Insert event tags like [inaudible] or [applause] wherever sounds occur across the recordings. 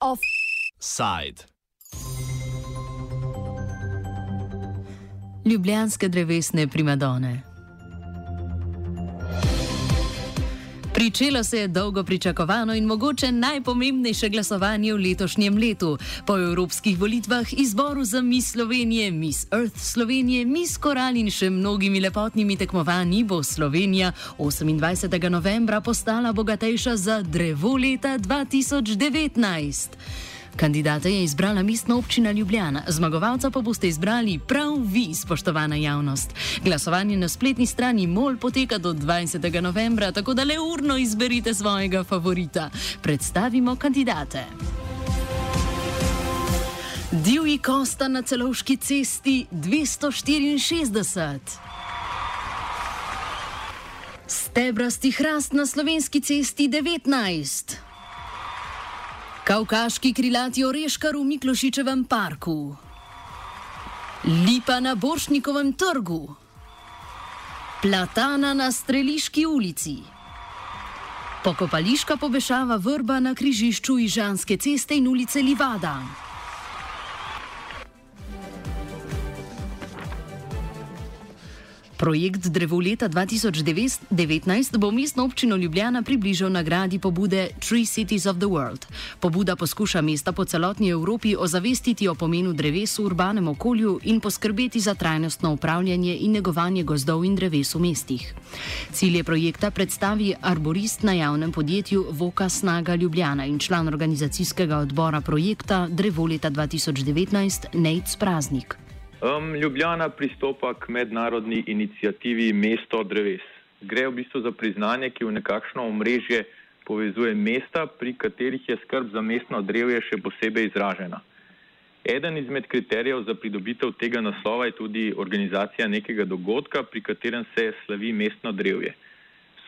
Offside. Ljubljanske drevesne primadone. Pričelo se je dolgo pričakovano in mogoče najpomembnejše glasovanje v letošnjem letu. Po evropskih volitvah, izboru za Miss Slovenije, Miss Earth Slovenije, Miss Koral in še mnogimi lepotnimi tekmovanji bo Slovenija 28. novembra postala bogatejša za drevo leta 2019. Kandidate je izbrala mestna občina Ljubljana, zmagovalca pa boste izbrali prav vi, spoštovana javnost. Glasovanje na spletni strani MOL poteka do 20. novembra, tako da le urno izberite svojega favorita. Predstavimo kandidate. Divji Kosta na celovški cesti 264. Stebrasti hrast na slovenski cesti 19. Kavkaški krilati oreškar v Miklošičevem parku, lipa na Boršnikovem trgu, platana na Streliški ulici, pokopališka pobešava vrba na križišču Ižanske ceste in ulice Livada. Projekt Drevo leta 2019 bo mestno občino Ljubljana približal nagradi pobude Tree Cities of the World. Pobuda poskuša mesta po celotni Evropi ozavestiti o pomenu dreves v urbanem okolju in poskrbeti za trajnostno upravljanje in negovanje gozdov in dreves v mestih. Cilje projekta predstavi arborist na javnem podjetju Voka Snaga Ljubljana in član organizacijskega odbora projekta Drevo leta 2019 Nate Praznik. Um, Ljubljana pristopa k mednarodni inicijativi Mesto dreves. Gre v bistvu za priznanje, ki v nekakšno omrežje povezuje mesta, pri katerih je skrb za mestno drevje še posebej izražena. Eden izmed kriterijev za pridobitev tega naslova je tudi organizacija nekega dogodka, pri katerem se slavi mestno drevje.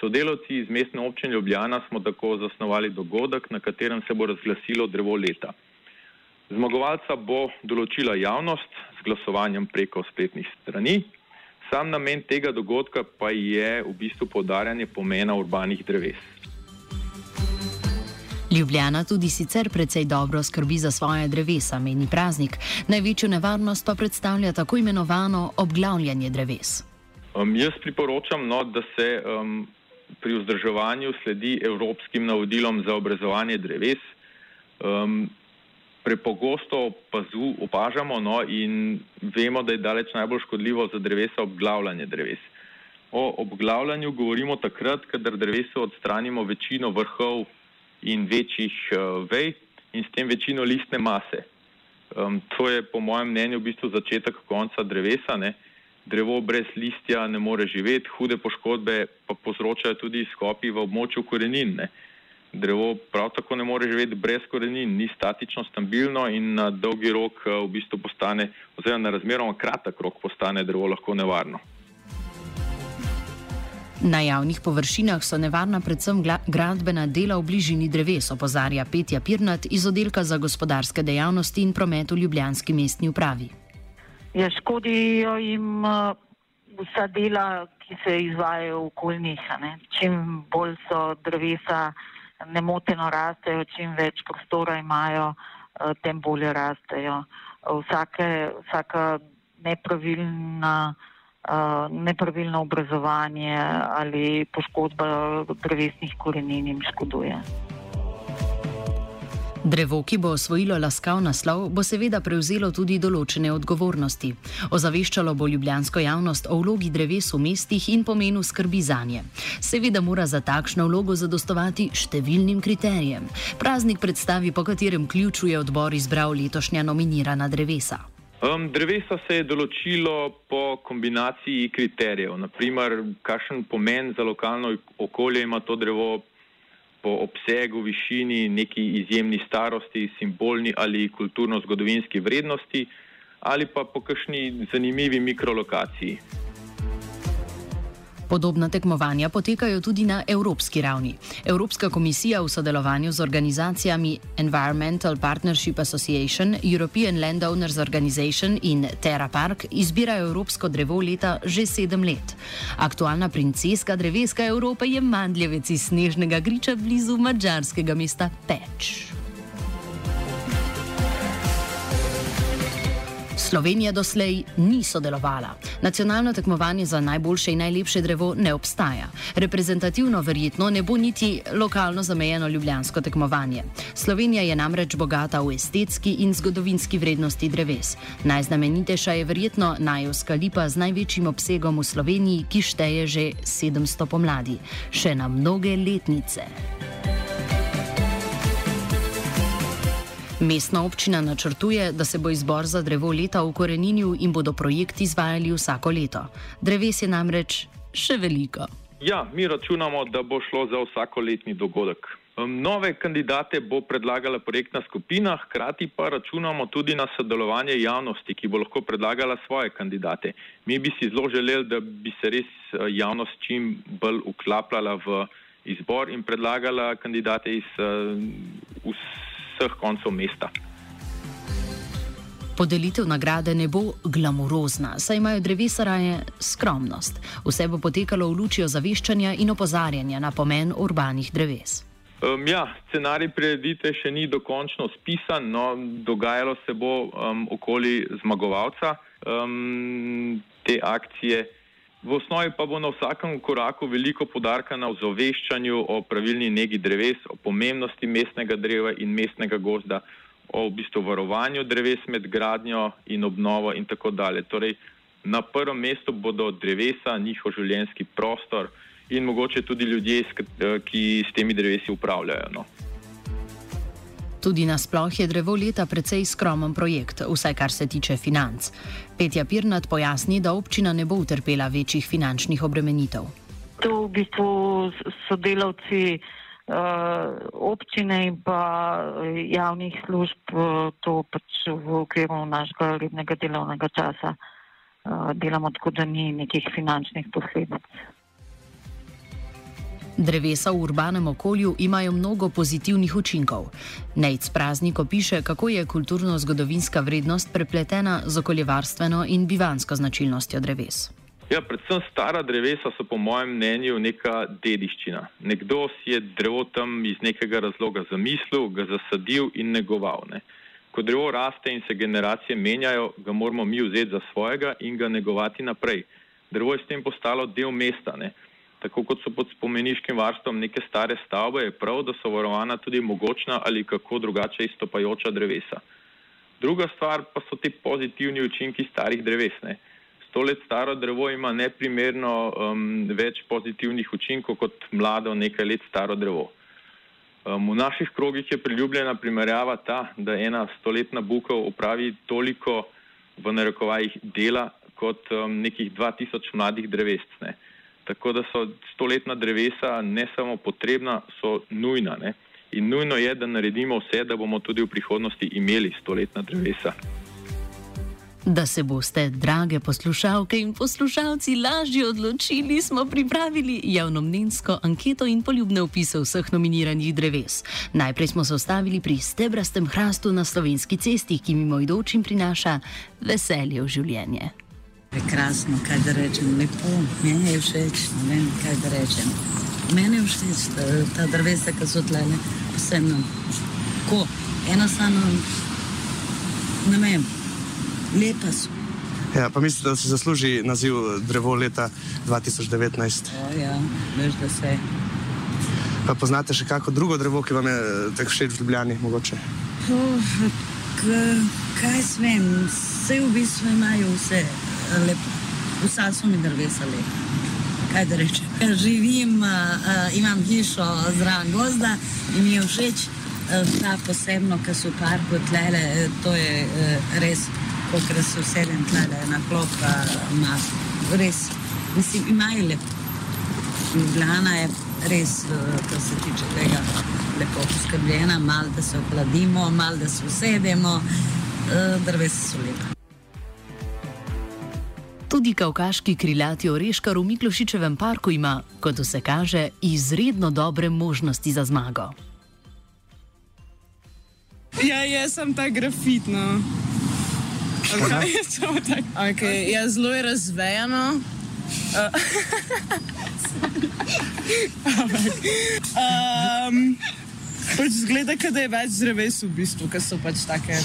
Sodelovci iz mestne občine Ljubljana smo tako zasnovali dogodek, na katerem se bo razglasilo drevo leta. Zmagovalca bo določila javnost z glasovanjem preko spletnih strani. Sam namen tega dogodka pa je v bistvu podarjanje pomena urbanih dreves. Ljubljana tudi sicer precej dobro skrbi za svoje drevesa, meni praznik. Največjo nevarnost pa predstavlja tako imenovano obglavljanje dreves. Um, jaz priporočam, no, da se um, pri vzdrževanju sledi evropskim navodilom za obrezovanje dreves. Um, prepogosto opazu, opažamo no, in vemo, da je daleč najbolj škodljivo za drevesa obglavljanje dreves. O obglavljanju govorimo takrat, kadar drevesu odstranimo večino vrhov in večjih uh, vej in s tem večino listne mase. Um, to je po mojem mnenju v bistvu začetek konca drevesa. Ne. Drevo brez listja ne more živeti, hude poškodbe pa povzročajo tudi izkopi v območju korenin. Ne. Drevo prav tako ne more živeti brez korenin, ni statično, stabilno in na dolgi rok eh, v bistvu postane, oziroma na razmeroma kratek rok postane drevo lahko nevarno. Na javnih površinah so nevarna predvsem gradbena dela v bližini dreves, opozarja Petja Pirnat iz oddelka za gospodarske dejavnosti in promet v Ljubljanski mestni upravi. Ja, škodijo jim uh, vsa dela, ki se izvajajo v okoljnih. Čim bolj so drevesa nemoteno rastejo, čim več prostora imajo, eh, tem bolje rastejo. Vsake, vsaka nepravilna, eh, nepravilno obrazovanje ali poškodba drevesnih korenin jim škoduje. Drevo, ki bo osvojilo laskav naslov, bo seveda prevzelo tudi določene odgovornosti. Ozaveščalo bo ljubljansko javnost o vlogi dreves v mestih in pomenu skrbi za nje. Seveda mora za takšno vlogo zadostovati številnim kriterijem. Praznik predstavi, po katerem ključu je odbor izbral letošnja nominirana drevesa. Um, drevesa se je določilo po kombinaciji kriterijev, naprimer, kakšen pomen za lokalno okolje ima to drevo, po obsegu, višini, neki izjemni starosti, simbolni ali kulturno-zgodovinski vrednosti, ali pa po kakšni zanimivi mikrolokaciji. Podobna tekmovanja potekajo tudi na evropski ravni. Evropska komisija v sodelovanju z organizacijami Environmental Partnership Association, European Landowners Organization in Terra Park izbira evropsko drevo leta že sedem let. Aktualna princeska dreveska Evrope je mandljevec iz snežnega griča blizu mađarskega mesta Peč. Slovenija doslej ni sodelovala. Nacionalno tekmovanje za najboljše in najlepše drevo ne obstaja. Reprezentativno verjetno ne bo niti lokalno zamejeno ljubljansko tekmovanje. Slovenija je namreč bogata v estetski in zgodovinski vrednosti dreves. Najznamenitejša je verjetno najevska lipa z največjim obsegom v Sloveniji, ki šteje že 700 pomladi. Še na mnoge letnice. Mestna občina načrtuje, da se bo izbor za drevo leta ukoreninil in bodo projekt izvajali vsako leto. Dreves je namreč še veliko. Ja, mi računamo, da bo šlo za vsakoletni dogodek. Nove kandidate bo predlagala projektna skupina, hkrati pa računamo tudi na sodelovanje javnosti, ki bo lahko predlagala svoje kandidate. Mi bi si zelo želeli, da bi se res eh, javnost čim bolj uklapljala v izbor in predlagala kandidate iz uh, vseh koncev mesta. Podelitev nagrade ne bo glamurozna, saj imajo drevesa raje skromnost. Vse bo potekalo v luči ozaveščanja in opozarjanja na pomen urbanih dreves. Um, ja, scenarij prireditve še ni dokončno spisan, no, dogajalo se bo um, okoli zmagovalca um, te akcije. V osnovi pa bo na vsakem koraku veliko podarka na ozaveščanju o pravilni negi dreves, o pomembnosti mestnega dreva in mestnega gozda, o v bistvu varovanju dreves med gradnjo in obnovo in tako dalje. Torej, na prvem mestu bodo drevesa, njihov življenjski prostor in mogoče tudi ljudje, ki s temi drevesi upravljajo. No. Tudi nasploh je drevo leta precej skromen projekt, vsaj kar se tiče financ. Petja Pirnat pojasni, da občina ne bo utrpela večjih finančnih obremenitev. To v bistvu sodelavci uh, občine in pa eh, javnih služb uh, to pač v okviru našega rednega delovnega časa uh, delamo tako, da ni nekih finančnih posledic. Drevesa v urbanem okolju imajo mnogo pozitivnih učinkov. Nejc Praznik opiše, kako je kulturno-zgodovinska vrednost prepletena z okoljevarstveno in bivansko značilnostjo dreves. Ja, predvsem stara drevesa so po mojem mnenju neka dediščina. Nekdo si je drevo tam iz nekega razloga zamislil, ga zasadil in negoval. Ne. Ko drevo raste in se generacije menjajo, ga moramo mi vzeti za svojega in ga negovati naprej. Drevo je s tem postalo del mesta. Ne tako kot so pod spomeniškim varstvom neke stare stavbe, je prav, da so varovana tudi mogočna ali kako drugače izstopajoča drevesa. Druga stvar pa so ti pozitivni učinki starih dreves. Ne. Sto let staro drevo ima neprimerno um, več pozitivnih učinkov kot mlado nekaj let staro drevo. Um, v naših krogih je priljubljena primerjava ta, da ena stoletna buka upravi toliko v narekovajih dela kot um, nekih 2000 mladih dreves. Ne. Tako da so stoletna drevesa ne samo potrebna, so nujna. Ne? In nujno je, da naredimo vse, da bomo tudi v prihodnosti imeli stoletna drevesa. Da se boste, drage poslušalke in poslušalci, lažje odločili, smo pripravili javnomnenjsko anketo in poljubne opise vseh nominiranih dreves. Najprej smo se ustavili pri stebrastem hrastu na slovenski cesti, ki mimoidočim prinaša veselje v življenje. Prekrasno, kaj da rečem, lepo, meni je všeč, ne vem, kaj da rečem. Meni je všeč ta, ta drevesa, ki so tle, vseeno. Ko, enostavno, ne vem, lepa so. Ja, pa mislite, da se zasluži naziv drevo leta 2019? O, ja, veš, da se. Pa poznate še kako drugo drevo, ki vam je tako všeč v Ljubljani, mogoče? Oh, kaj svem, vse v bistvu imajo vse lepo. Vsa so mi drevesa lepa. Kaj da rečem? Živim, uh, imam hišo zraven gozda in mi je všeč uh, ta posebno, ki so v parku tlele. To je uh, res, kot da se usedem tlele na klop, ima uh, res, mislim, imajo lepo. Ljubljana je res, uh, kar se tiče tega, lepo poskrbljena, malo da se ohladimo, malo da se usedemo, drevesa so lepa. Tudi kavkaški krilati oreškar v Miklošičevem parku ima, kot se kaže, izredno dobre možnosti za zmago. Ja, jaz sem ta grafitno. Okay. Okay, ja, zelo je razvejano. Uh, [laughs] um, pač zgleda, da je več dreves v bistvu, ker so pač take.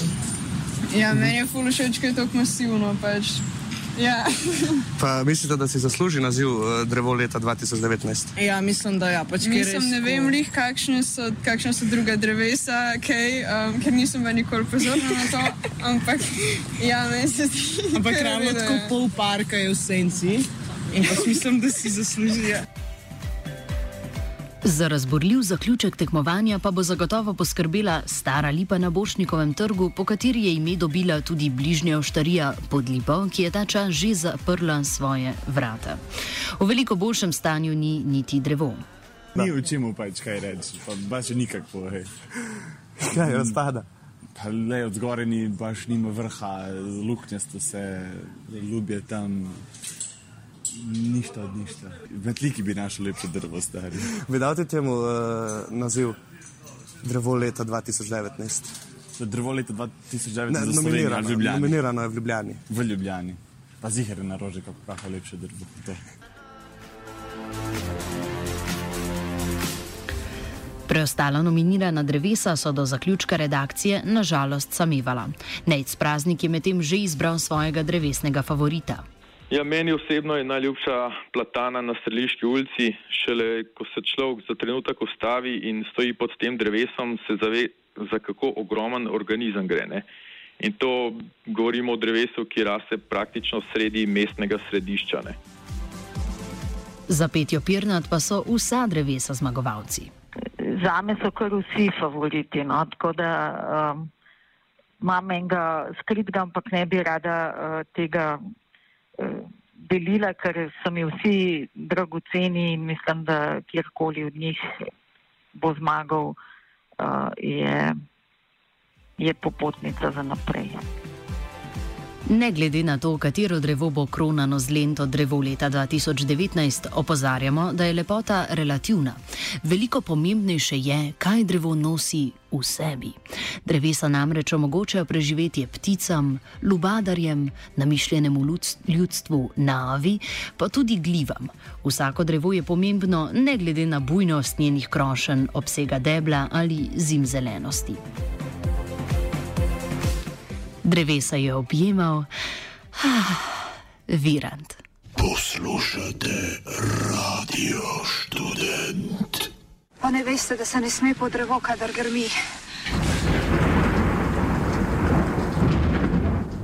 Ja, meni je fully všeč, ker je tako masivno. Pač. Ja. Pa mislite, da si zasluži naziv uh, drevo leta 2019? Ja, mislim, da ja. Pač, mislim, ne vem, lih, kakšne, so, kakšne so druga drevesa, okay, um, ker nisem več nikoli pozorna na to. Ampak, ja, meni se zdi. Ampak ravno tako pol parka je v senci in pa mislim, da si zasluži. Ja. Za razborljiv zaključek tekmovanja pa bo zagotovo poskrbela stara lipa na Bošnikovem trgu, po kateri je ime dobila tudi bližnja oštarija pod lipo, ki je ta čas že zaprla svoje vrata. V veliko boljšem stanju ni niti drevo. Da. Ni v čemu pač kaj reči, pa baš nikakvo. Kaj razpada? Le od zgoraj ni baš nima vrha, luknjasto se ljubje tam. Ništa od ništa. Metliki bi našli lepše drvo, stari. Bi dal ti temu uh, naziv drevo leta 2019? Drevo leta 2019 ne, nominirano, v Ljubljani. Nominirano je v Ljubljani. V Ljubljani. Pa zihar je na rože, kako kakšno lepše drvo. To. Preostala nominirana drevesa so do zaključka redakcije nažalost samevala. Nejc praznik je medtem že izbral svojega drevesnega favorita. Ja, meni osebno je najljubša platana na Streliški ulici. Šele ko se človek za trenutek ustavi in stoji pod tem drevesom, se zave, za kako ogromen organizem gre. Ne? In to govorimo o drevesu, ki raste praktično sredi mestnega središča. Ne? Za Petjo Pirnat pa so vsa drevesa zmagovalci. Za me so kar vsi favoriti. No? Tako da um, imam enega skripta, ampak ne bi rada uh, tega delila, ker so mi vsi dragoceni in mislim, da kjerkoli od njih bo zmagal, uh, je, je popotnica za naprej. Ne glede na to, katero drevo bo kronano z lento drevo leta 2019, opozarjamo, da je lepota relativna. Veliko pomembnejše je, kaj drevo nosi v sebi. Drevesa namreč omogočajo preživetje pticam, lubadarjem, namišljenemu ljudstvu, navi, pa tudi glivam. Vsako drevo je pomembno, ne glede na bujnost njenih krošen, obsega debla ali zimzelenosti drevesa je objemal, ah, virant. Poslušate radio študent. Pa ne veste, da se ne sme po drevo, kadar grmi.